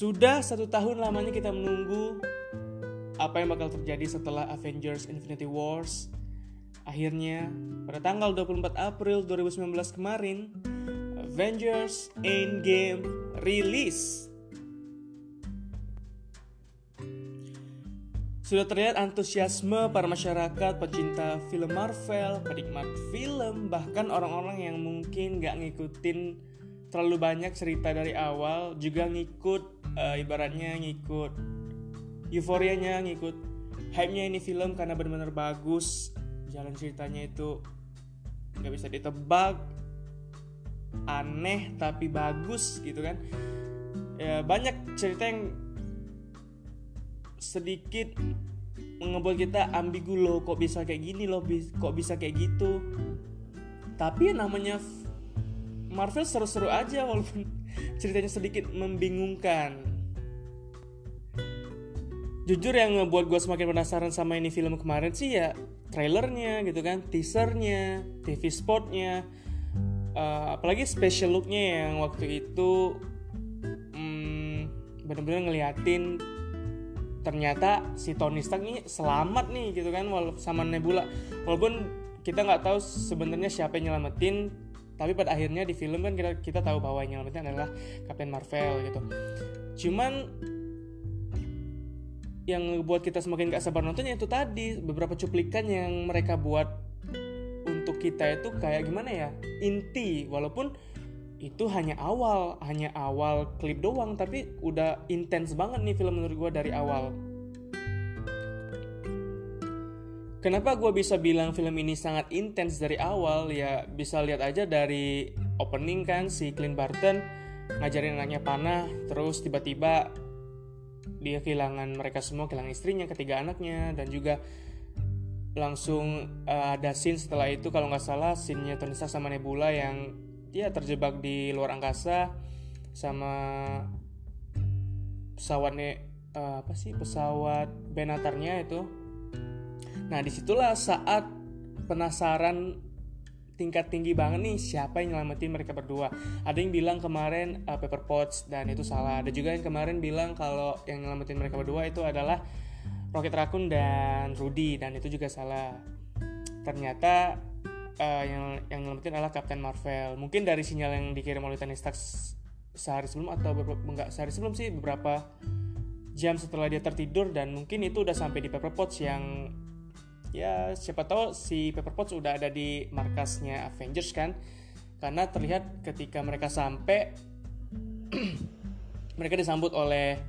Sudah satu tahun lamanya kita menunggu apa yang bakal terjadi setelah Avengers Infinity Wars. Akhirnya, pada tanggal 24 April 2019 kemarin, Avengers Endgame rilis. Sudah terlihat antusiasme para masyarakat pecinta film Marvel, penikmat film, bahkan orang-orang yang mungkin gak ngikutin terlalu banyak cerita dari awal juga ngikut uh, ibaratnya ngikut euforianya ngikut hype-nya ini film karena benar-benar bagus. Jalan ceritanya itu nggak bisa ditebak aneh tapi bagus gitu kan. Ya banyak cerita yang sedikit ngebuat kita ambigu loh kok bisa kayak gini loh kok bisa kayak gitu. Tapi namanya Marvel seru-seru aja walaupun ceritanya sedikit membingungkan. Jujur yang ngebuat gue semakin penasaran sama ini film kemarin sih ya trailernya gitu kan teasernya TV spotnya uh, apalagi special looknya yang waktu itu hmm, bener-bener ngeliatin ternyata si Tony Stark ini selamat nih gitu kan walaupun sama Nebula. Walaupun kita nggak tahu sebenarnya siapa yang nyelamatin tapi pada akhirnya di film kan kita kita tahu bahwa yang nyelamatin adalah Captain Marvel gitu. Cuman yang buat kita semakin gak sabar nontonnya itu tadi beberapa cuplikan yang mereka buat untuk kita itu kayak gimana ya inti. Walaupun itu hanya awal hanya awal klip doang tapi udah intens banget nih film menurut gue dari awal Kenapa gue bisa bilang film ini sangat intens dari awal? Ya bisa lihat aja dari opening kan si Clint Barton ngajarin anaknya panah terus tiba-tiba dia kehilangan mereka semua kehilangan istrinya ketiga anaknya dan juga langsung uh, ada scene setelah itu kalau nggak salah scene-nya Tony Stark sama Nebula yang dia terjebak di luar angkasa sama pesawatnya uh, apa sih pesawat Benatarnya itu nah di situlah saat penasaran tingkat tinggi banget nih siapa yang nyelamatin mereka berdua. Ada yang bilang kemarin uh, Pepper Potts dan itu salah. Ada juga yang kemarin bilang kalau yang nyelamatin mereka berdua itu adalah Rocket Raccoon dan Rudy dan itu juga salah. Ternyata uh, yang yang nyelamatin adalah Captain Marvel. Mungkin dari sinyal yang dikirim oleh Tony Stark sehari sebelum atau beberapa, enggak sehari sebelum sih beberapa jam setelah dia tertidur dan mungkin itu udah sampai di Pepper Potts yang ya siapa tahu si Pepper Potts udah ada di markasnya Avengers kan? Karena terlihat ketika mereka sampai mereka disambut oleh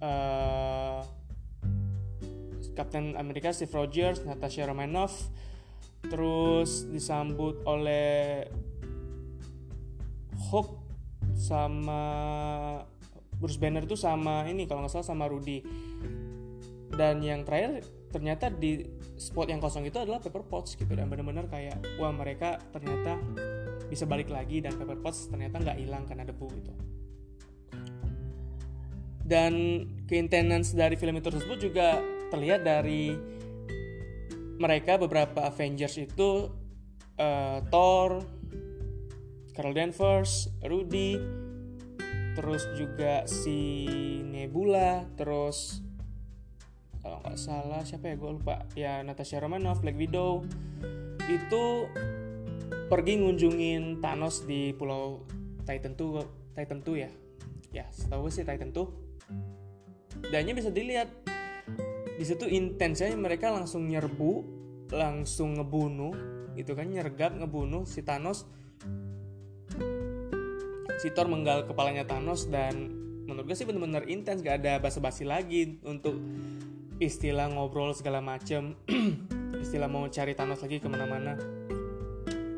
uh, Captain America Steve Rogers, Natasha Romanoff, terus disambut oleh Hulk sama Bruce Banner itu sama ini kalau nggak salah sama Rudy. Dan yang terakhir ternyata di spot yang kosong itu adalah Pepper Potts gitu. Dan benar-benar kayak wah mereka ternyata bisa balik lagi dan Pepper Potts ternyata nggak hilang karena debu gitu. Dan keintenance dari film itu tersebut juga terlihat dari mereka beberapa Avengers itu uh, Thor, Carol Danvers, Rudy, terus juga si Nebula, terus kalau nggak salah siapa ya? Gue lupa. Ya Natasha Romanoff Black Widow. Itu pergi ngunjungin Thanos di pulau Titan 2 Titan 2 ya? Ya setahu sih Titan 2 dan bisa dilihat di situ intensnya mereka langsung nyerbu langsung ngebunuh itu kan? Nyergap ngebunuh si Thanos. Si Thor menggal kepalanya Thanos dan menurut gue sih bener-bener intens gak ada basa-basi lagi untuk istilah ngobrol segala macem. Istilah mau cari Thanos lagi ke mana-mana.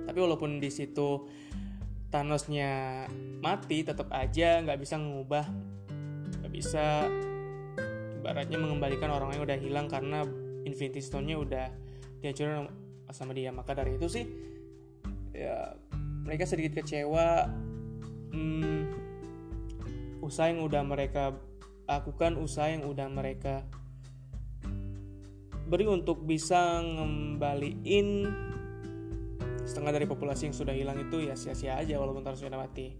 Tapi walaupun di situ Thanosnya mati tetap aja nggak bisa mengubah nggak bisa ibaratnya mengembalikan orang yang udah hilang karena Infinity Stone-nya udah dihancurin sama dia. Maka dari itu sih ya mereka sedikit kecewa. Hmm, usaha yang udah mereka lakukan usaha yang udah mereka beri untuk bisa ngembaliin setengah dari populasi yang sudah hilang itu ya sia-sia aja walaupun harus sudah mati.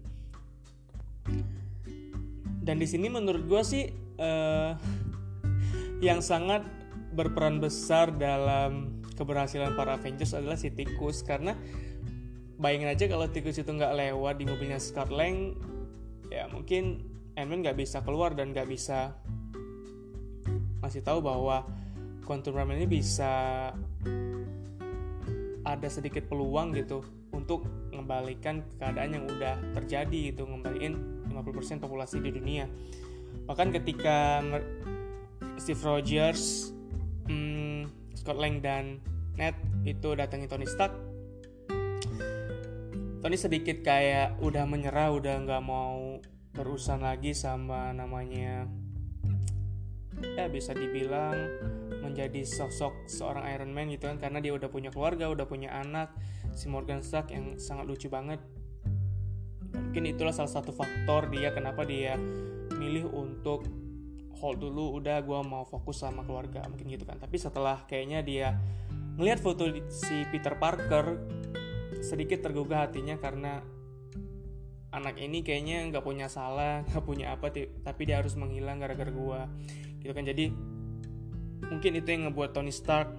Dan di sini menurut gue sih uh, yang sangat berperan besar dalam keberhasilan para Avengers adalah si tikus. Karena bayangin aja kalau tikus itu nggak lewat di mobilnya Scott Lang ya mungkin Ant-Man nggak bisa keluar dan nggak bisa masih tahu bahwa Quantum Realm ini bisa ada sedikit peluang gitu untuk mengembalikan keadaan yang udah terjadi itu ngembaliin 50% populasi di dunia. Bahkan ketika Steve Rogers hmm, Scott Lang dan Ned itu datangi Tony Stark Tony sedikit kayak udah menyerah udah nggak mau berurusan lagi sama namanya ya bisa dibilang menjadi sosok seorang Iron Man gitu kan karena dia udah punya keluarga udah punya anak si Morgan Stark yang sangat lucu banget. Mungkin itulah salah satu faktor dia kenapa dia milih untuk hold dulu udah gue mau fokus sama keluarga mungkin gitu kan. Tapi setelah kayaknya dia ngelihat foto si Peter Parker sedikit tergugah hatinya karena anak ini kayaknya nggak punya salah nggak punya apa tapi dia harus menghilang gara-gara gue gitu kan jadi mungkin itu yang ngebuat Tony Stark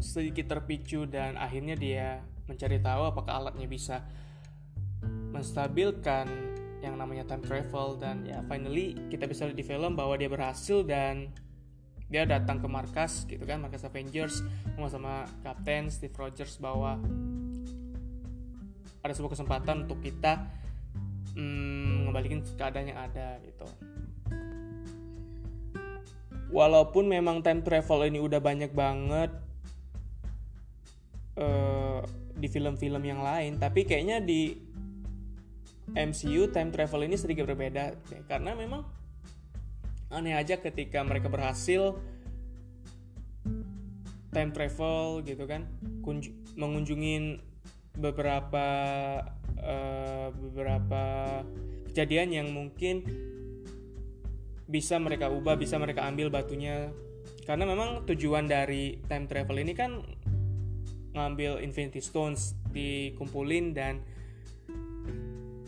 sedikit terpicu dan akhirnya dia mencari tahu apakah alatnya bisa menstabilkan yang namanya time travel. Dan ya finally kita bisa lihat di film bahwa dia berhasil dan dia datang ke markas gitu kan markas Avengers. Sama sama Kapten Steve Rogers bahwa ada sebuah kesempatan untuk kita mm, ngembalikan keadaan yang ada gitu. Walaupun memang time travel ini udah banyak banget uh, di film-film yang lain tapi kayaknya di MCU time travel ini sedikit berbeda deh, karena memang aneh aja ketika mereka berhasil time travel gitu kan mengunjungin beberapa uh, beberapa kejadian yang mungkin bisa mereka ubah, bisa mereka ambil batunya. Karena memang tujuan dari time travel ini kan ngambil Infinity Stones dikumpulin dan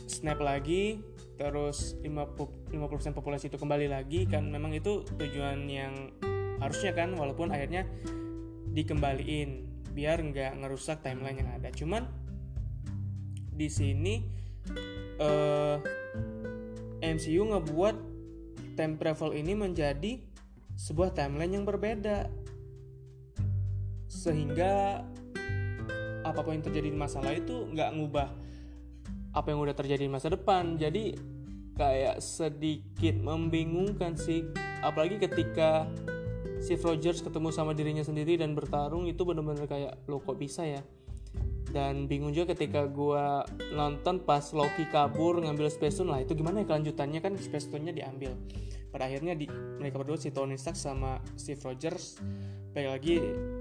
snap lagi terus 50% populasi itu kembali lagi kan memang itu tujuan yang harusnya kan walaupun akhirnya dikembaliin biar nggak ngerusak timeline yang ada. Cuman di sini uh, eh, MCU ngebuat time travel ini menjadi sebuah timeline yang berbeda. Sehingga apa pun yang terjadi di masalah itu nggak ngubah apa yang udah terjadi di masa depan. Jadi kayak sedikit membingungkan sih. Apalagi ketika si Rogers ketemu sama dirinya sendiri dan bertarung itu bener-bener kayak lo kok bisa ya? Dan bingung juga ketika gue nonton pas Loki kabur ngambil Space Stone lah itu gimana ya kelanjutannya? Kan Space Stone-nya diambil. Pada akhirnya di, mereka berdua si Tony Stark sama Steve Rogers balik lagi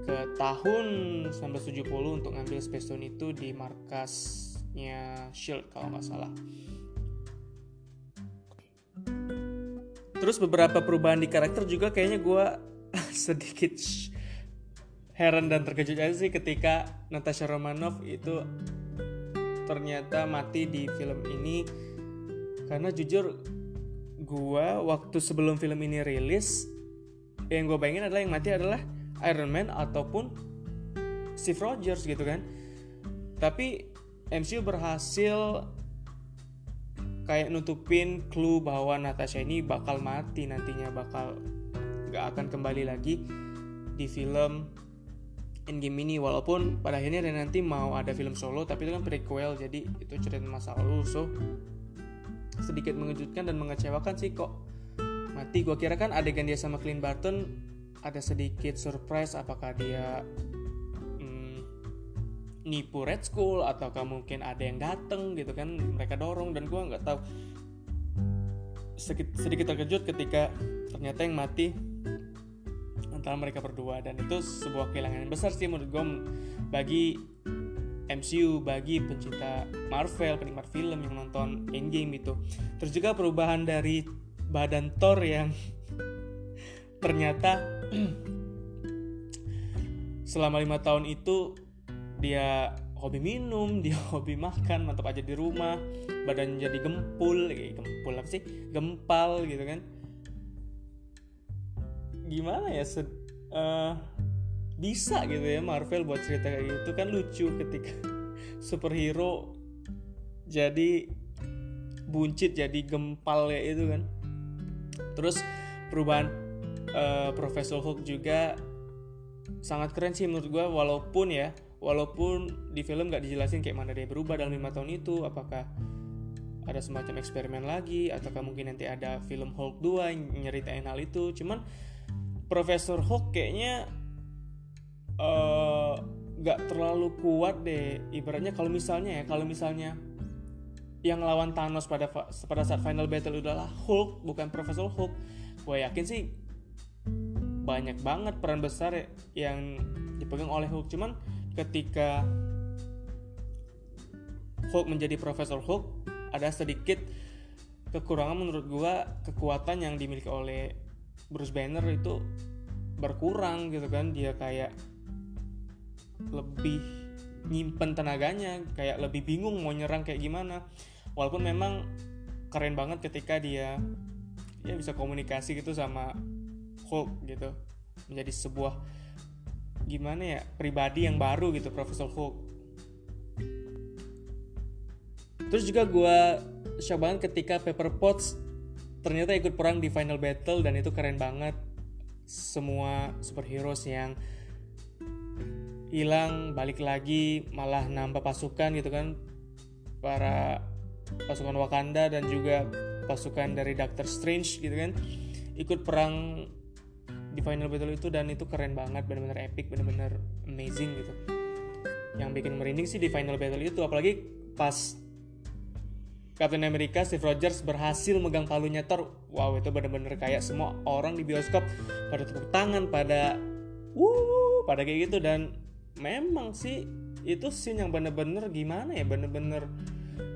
ke tahun 1970 untuk ngambil Space Stone itu di markasnya Shield kalau nggak salah. Terus beberapa perubahan di karakter juga kayaknya gue sedikit heran dan terkejut aja sih ketika Natasha Romanoff itu ternyata mati di film ini. Karena jujur gue waktu sebelum film ini rilis yang gue bayangin adalah yang mati adalah Iron Man ataupun Steve Rogers gitu kan. Tapi MCU berhasil kayak nutupin clue bahwa Natasha ini bakal mati nantinya bakal gak akan kembali lagi di film Endgame ini. Walaupun pada akhirnya nanti mau ada film solo tapi itu kan prequel jadi itu cerita masa lalu. So sedikit mengejutkan dan mengecewakan sih kok. Mati. Gue kira kan adegan dia sama Clint Barton ada sedikit surprise. Apakah dia hmm, nipu Red Skull ataukah mungkin ada yang dateng gitu kan mereka dorong dan gue nggak tahu. Sedikit terkejut ketika ternyata yang mati antara mereka berdua. Dan itu sebuah kehilangan yang besar sih menurut gue bagi MCU bagi pencinta Marvel penikmat film yang nonton Endgame itu. Terus juga perubahan dari badan Thor yang ternyata selama lima tahun itu dia hobi minum dia hobi makan mantap aja di rumah badan jadi gempul kayak gempul apa sih? Gempal gitu kan gimana ya sed, uh, bisa gitu ya Marvel buat cerita kayak gitu. Kan lucu ketika superhero jadi buncit jadi gempal kayak itu kan. Terus perubahan uh, Profesor Hulk juga sangat keren sih menurut gue walaupun ya walaupun di film gak dijelasin kayak mana dia berubah dalam lima tahun itu apakah ada semacam eksperimen lagi ataukah mungkin nanti ada film Hulk 2 yang nyeritain hal itu. Cuman Profesor Hulk kayaknya uh, gak terlalu kuat deh. Ibaratnya kalau misalnya ya kalau misalnya yang lawan Thanos pada pada saat final battle adalah Hulk bukan Profesor Hulk. Gue yakin sih banyak banget peran besar yang dipegang oleh Hulk. Cuman ketika Hulk menjadi Profesor Hulk ada sedikit kekurangan menurut gua kekuatan yang dimiliki oleh Bruce Banner itu berkurang gitu kan. Dia kayak lebih nyimpen tenaganya kayak lebih bingung mau nyerang kayak gimana. Walaupun memang keren banget ketika dia ya bisa komunikasi gitu sama Hulk gitu. Menjadi sebuah gimana ya pribadi yang baru gitu Profesor Hulk. Terus juga gue shock banget ketika Pepper Potts ternyata ikut perang di final battle dan itu keren banget. Semua superheroes yang hilang balik lagi malah nambah pasukan gitu kan. Para pasukan Wakanda dan juga pasukan dari Doctor Strange gitu kan. Ikut perang di final battle itu dan itu keren banget bener-bener epic bener-bener amazing gitu. Yang bikin merinding sih di final battle itu apalagi pas Captain America Steve Rogers berhasil megang palunya Thor. Wow itu bener-bener kayak semua orang di bioskop pada tepuk tangan pada wuh pada kayak gitu. Dan memang sih itu scene yang bener-bener gimana ya bener-bener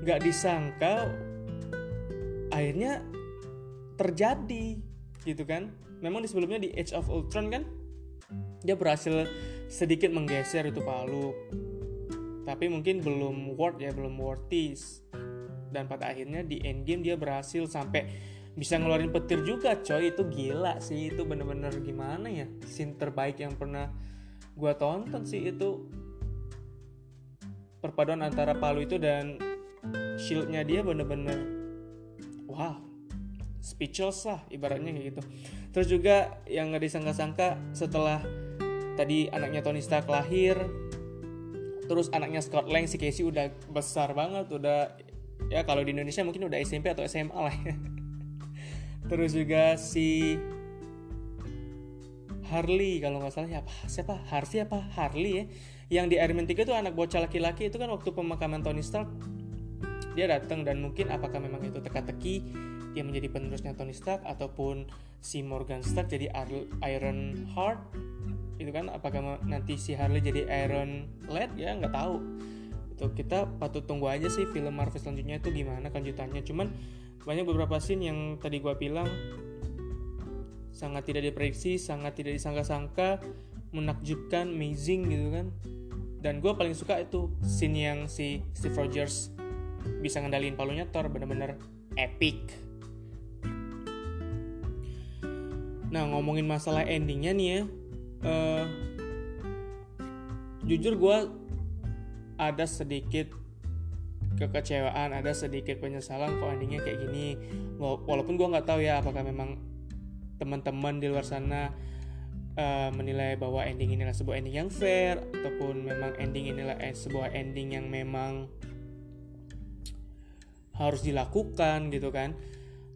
nggak disangka akhirnya terjadi gitu kan. Memang di sebelumnya di Age of Ultron kan dia berhasil sedikit menggeser itu palu. Tapi mungkin belum worth ya belum worthy dan pada akhirnya di endgame dia berhasil sampai bisa ngeluarin petir juga coy. Itu gila sih. Itu bener-bener gimana ya? Scene terbaik yang pernah gue tonton sih. Itu perpaduan antara palu itu dan shieldnya dia bener-bener wah speechless lah ibaratnya kayak gitu. Terus juga yang nggak disangka-sangka setelah tadi anaknya Tony Stark lahir terus anaknya Scott Lang si Casey udah besar banget udah ya kalau di Indonesia mungkin udah SMP atau SMA lah ya. Terus juga si Harley kalau nggak salah. Siapa? Siapa? Harvey apa? Harley ya. Yang di Iron Man 3 itu anak bocah laki-laki itu kan waktu pemakaman Tony Stark dia datang dan mungkin apakah memang itu teka-teki dia menjadi penerusnya Tony Stark ataupun si Morgan Stark jadi Iron Heart? Itu kan apakah nanti si Harley jadi Iron Lad? Ya nggak tahu itu kita patut tunggu aja sih film Marvel selanjutnya itu gimana kelanjutannya. Cuman banyak beberapa scene yang tadi gua bilang sangat tidak diprediksi sangat tidak disangka-sangka menakjubkan amazing gitu kan. Dan gue paling suka itu scene yang si Steve Rogers bisa ngendaliin palunya Thor bener-bener epic. Nah ngomongin masalah endingnya nih ya uh, jujur gue ada sedikit kekecewaan ada sedikit penyesalan kok endingnya kayak gini. Walaupun gue nggak tahu ya apakah memang teman-teman di luar sana uh, menilai bahwa ending ini adalah sebuah ending yang fair ataupun memang ending ini adalah sebuah ending yang memang harus dilakukan gitu kan.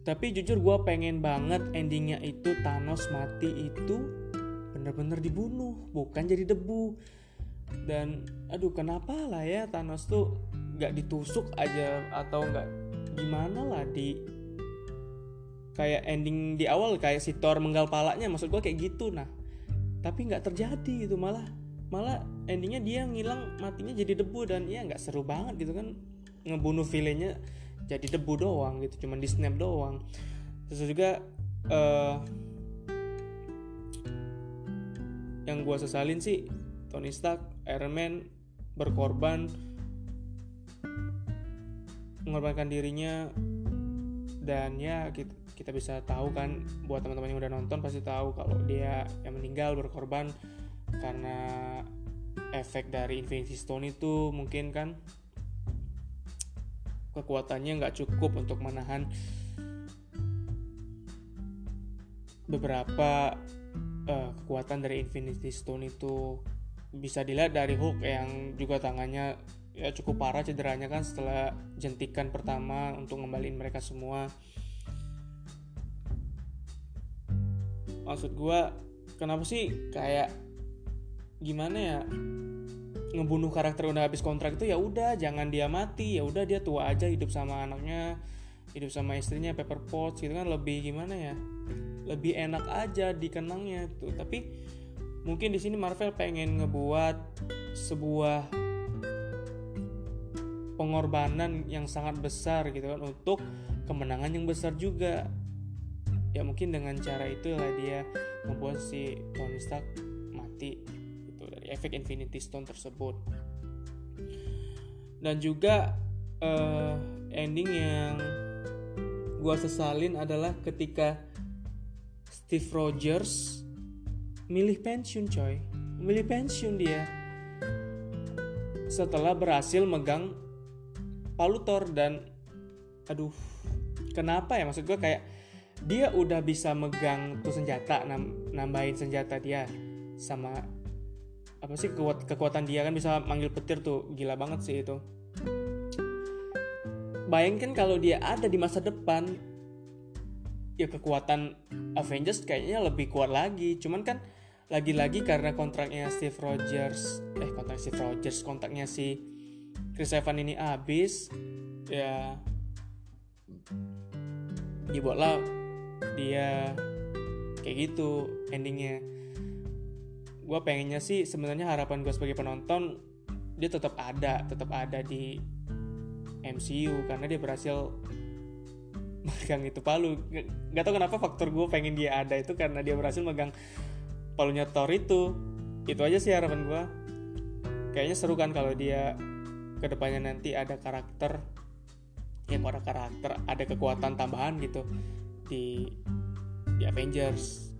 Tapi jujur gue pengen banget endingnya itu Thanos mati itu bener-bener dibunuh bukan jadi debu dan aduh kenapa lah ya Thanos tuh gak ditusuk aja atau gak gimana lah di kayak ending di awal kayak si Thor menggal palanya maksud gue kayak gitu nah. Tapi nggak terjadi itu malah malah endingnya dia ngilang matinya jadi debu dan ya nggak seru banget gitu kan ngebunuh villainnya jadi debu doang gitu cuman di snap doang. Terus juga uh, yang gue sesalin sih Tony Stark Iron Man berkorban mengorbankan dirinya dan ya kita, kita bisa tahu kan buat teman-teman yang udah nonton pasti tahu kalau dia yang meninggal berkorban karena efek dari Infinity Stone itu mungkin kan. Kekuatannya nggak cukup untuk menahan beberapa uh, kekuatan dari Infinity Stone itu bisa dilihat dari Hulk yang juga tangannya ya cukup parah cederanya kan setelah jentikan pertama untuk ngembaliin mereka semua. Maksud gue kenapa sih kayak gimana ya ngebunuh karakter udah habis kontrak itu ya udah jangan dia mati ya udah dia tua aja hidup sama anaknya hidup sama istrinya Pepper Potts gitu kan lebih gimana ya lebih enak aja dikenangnya tuh. Tapi mungkin di sini Marvel pengen ngebuat sebuah pengorbanan yang sangat besar gitu kan untuk kemenangan yang besar juga. Ya mungkin dengan cara itu lah dia membuat si Tony Stark mati itu dari efek Infinity Stone tersebut. Dan juga uh, ending yang gua sesalin adalah ketika Steve Rogers milih pensiun coy. Milih pensiun dia. Setelah berhasil megang palutor dan aduh kenapa ya? Maksud gue kayak dia udah bisa megang tuh senjata nam, nambahin senjata dia sama apa sih kekuat, kekuatan dia kan bisa manggil petir tuh. Gila banget sih itu. Bayangkan kalau dia ada di masa depan ya kekuatan Avengers kayaknya lebih kuat lagi. Cuman kan lagi-lagi karena kontraknya Steve Rogers eh kontrak Steve Rogers kontraknya si Chris Evans ini habis ya dibuatlah dia kayak gitu endingnya. Gue pengennya sih sebenarnya harapan gue sebagai penonton dia tetap ada tetap ada di MCU karena dia berhasil megang itu palu. Nggak tahu kenapa faktor gue pengen dia ada itu karena dia berhasil megang palunya Thor itu itu aja sih harapan gue kayaknya seru kan kalau dia ke depannya nanti ada karakter yang ada karakter ada kekuatan tambahan gitu di di Avengers.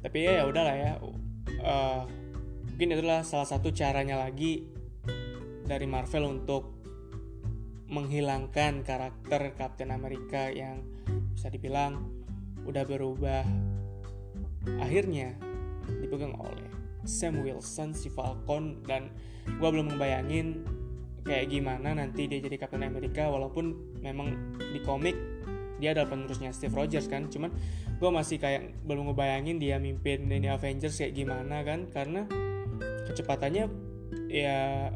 Tapi ya ya udahlah ya. Uh, mungkin itulah salah satu caranya lagi dari Marvel untuk menghilangkan karakter Captain America yang bisa dibilang udah berubah. Akhirnya dipegang oleh Sam Wilson si Falcon dan gue belum ngebayangin kayak gimana nanti dia jadi Captain America walaupun memang di komik dia adalah penerusnya Steve Rogers kan. Cuman gue masih kayak belum ngebayangin dia mimpin ini Avengers kayak gimana kan karena kecepatannya ya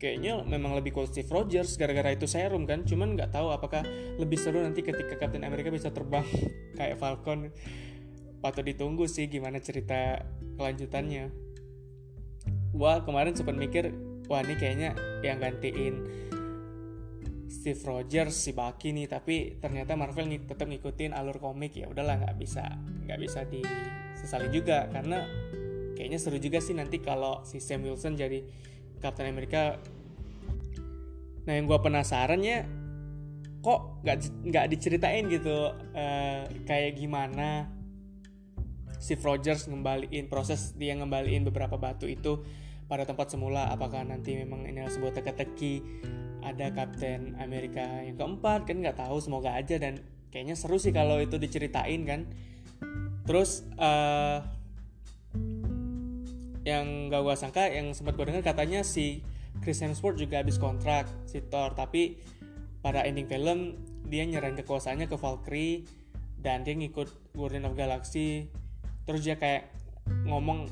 kayaknya memang lebih cool Steve Rogers gara-gara itu serum kan. Cuman nggak tahu apakah lebih seru nanti ketika Captain America bisa terbang kayak Falcon. Patut ditunggu sih gimana cerita kelanjutannya. Gua kemarin sempat mikir wah ini kayaknya yang gantiin Steve Rogers si Bucky nih tapi ternyata Marvel nih tetap ngikutin alur komik. Ya udahlah nggak bisa nggak bisa disesali juga karena kayaknya seru juga sih nanti kalau si Sam Wilson jadi Captain America. Nah yang gue penasarannya kok nggak nggak diceritain gitu uh, kayak gimana si Rogers ngembaliin proses dia ngembaliin beberapa batu itu pada tempat semula? Apakah nanti memang ini adalah sebuah teka-teki? Ada Captain Amerika yang keempat kan nggak tahu semoga aja. Dan kayaknya seru sih kalau itu diceritain kan? Terus uh, yang gak gue sangka yang sempat gue dengar katanya si Chris Hemsworth juga habis kontrak si Thor. Tapi pada ending film dia nyerahin kekuasaannya ke Valkyrie dan dia ngikut Guardian of Galaxy. Terus dia kayak ngomong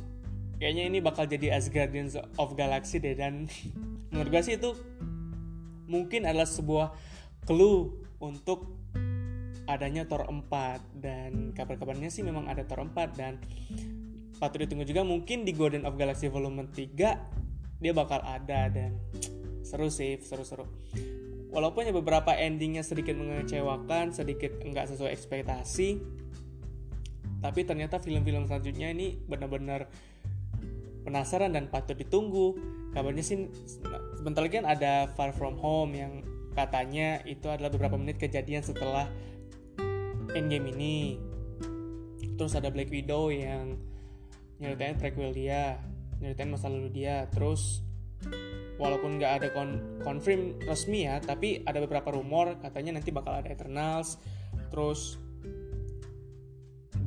kayaknya ini bakal jadi Asgardians of Galaxy deh. Dan menurut gue sih itu mungkin adalah sebuah clue untuk adanya Thor 4 dan kabar-kabarnya sih memang ada Thor 4 dan patut ditunggu juga mungkin di Golden of Galaxy Volume 3 dia bakal ada dan seru sih seru-seru. Walaupun ya beberapa endingnya sedikit mengecewakan sedikit enggak sesuai ekspektasi tapi ternyata film-film selanjutnya ini benar-benar penasaran dan patut ditunggu. Kabarnya sih sebentar lagi kan ada Far From Home yang katanya itu adalah beberapa menit kejadian setelah Endgame ini. Terus ada Black Widow yang nyeritain prequel dia nyeritain masa lalu dia. Terus walaupun nggak ada kon confirm resmi ya tapi ada beberapa rumor katanya nanti bakal ada Eternals. Terus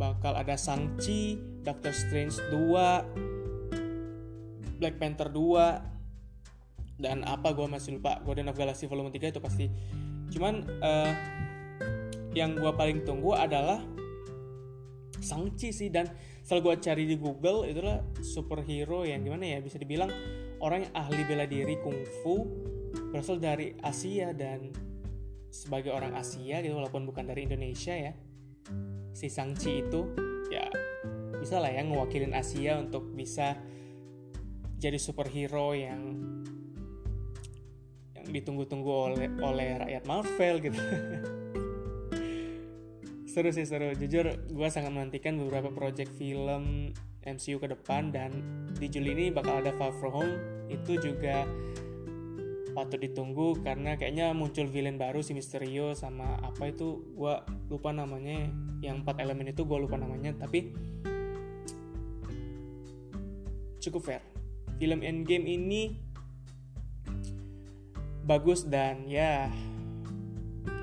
bakal ada Shang-Chi, Doctor Strange 2, Black Panther 2, dan apa gue masih lupa. Guardian of Galaxy Volume 3 itu pasti. Cuman uh, yang gue paling tunggu adalah Shang-Chi sih dan setelah gue cari di Google itulah superhero yang gimana ya bisa dibilang orang yang ahli bela diri kungfu berasal dari Asia dan sebagai orang Asia gitu walaupun bukan dari Indonesia ya si Sangchi itu ya bisa lah ya ngewakilin Asia untuk bisa jadi superhero yang yang ditunggu-tunggu oleh oleh rakyat Marvel gitu. seru sih seru. Jujur gue sangat menantikan beberapa project film MCU ke depan dan di Juli ini bakal ada Far From Home. Itu juga patut ditunggu karena kayaknya muncul villain baru si Misterio sama apa itu gue lupa namanya. Yang empat elemen itu gue lupa namanya tapi cukup fair. Film Endgame ini bagus dan ya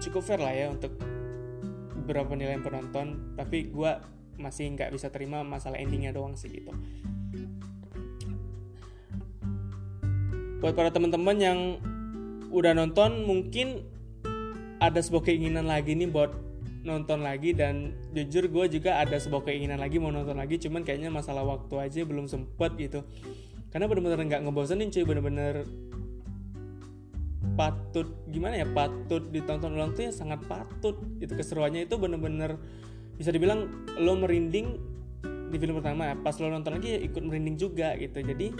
cukup fair lah ya untuk beberapa penilaian penonton tapi gue masih nggak bisa terima masalah endingnya doang sih gitu. Buat para teman-teman yang udah nonton mungkin ada sebuah keinginan lagi nih buat nonton lagi dan jujur gue juga ada sebuah keinginan lagi mau nonton lagi cuman kayaknya masalah waktu aja belum sempet gitu. Karena bener-bener nggak ngebosenin cuy. Bener-bener patut gimana ya patut ditonton ulang tuh ya sangat patut itu keseruannya itu bener-bener bisa dibilang lo merinding di film pertama pas lo nonton lagi ya ikut merinding juga gitu. Jadi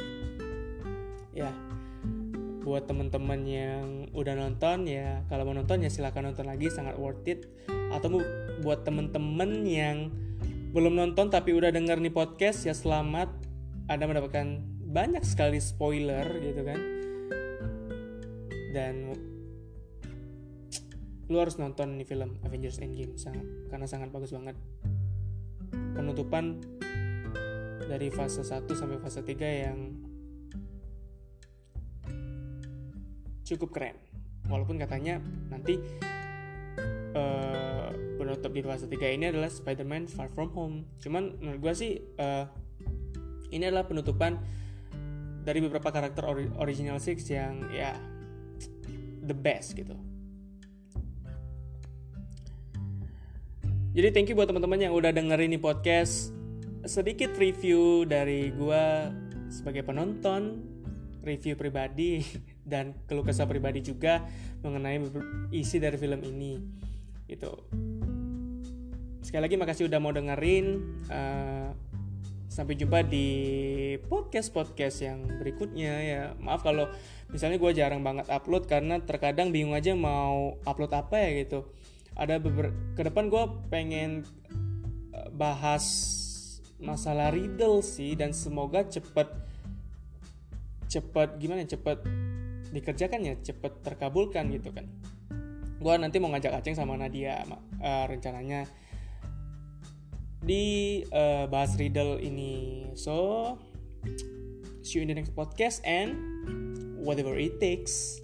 ya buat teman-teman yang udah nonton ya kalau mau nonton ya silahkan nonton lagi sangat worth it. Atau buat teman-teman yang belum nonton tapi udah denger nih podcast ya selamat anda mendapatkan banyak sekali spoiler gitu kan dan lu harus nonton nih film Avengers Endgame sangat karena sangat bagus banget. Penutupan dari fase 1 sampai fase 3 yang cukup keren. Walaupun katanya nanti uh, penutup di fase 3 ini adalah Spider-Man Far From Home. Cuman menurut gue sih uh, ini adalah penutupan dari beberapa karakter ori original six yang ya the best gitu. Jadi thank you buat teman-teman yang udah dengerin ini podcast. Sedikit review dari gue sebagai penonton review pribadi dan keluh kesah pribadi juga mengenai isi dari film ini gitu. Sekali lagi makasih udah mau dengerin uh, sampai jumpa di podcast podcast yang berikutnya ya. Maaf kalau misalnya gue jarang banget upload karena terkadang bingung aja mau upload apa ya gitu. Ada beberapa ke depan gue pengen eh, bahas masalah riddle sih dan semoga cepet cepet gimana cepet dikerjakan ya cepet terkabulkan gitu kan. Gue nanti mau ngajak Aceng sama Nadia uh, rencananya di uh, bahas riddle ini. So see you in the next podcast and whatever it takes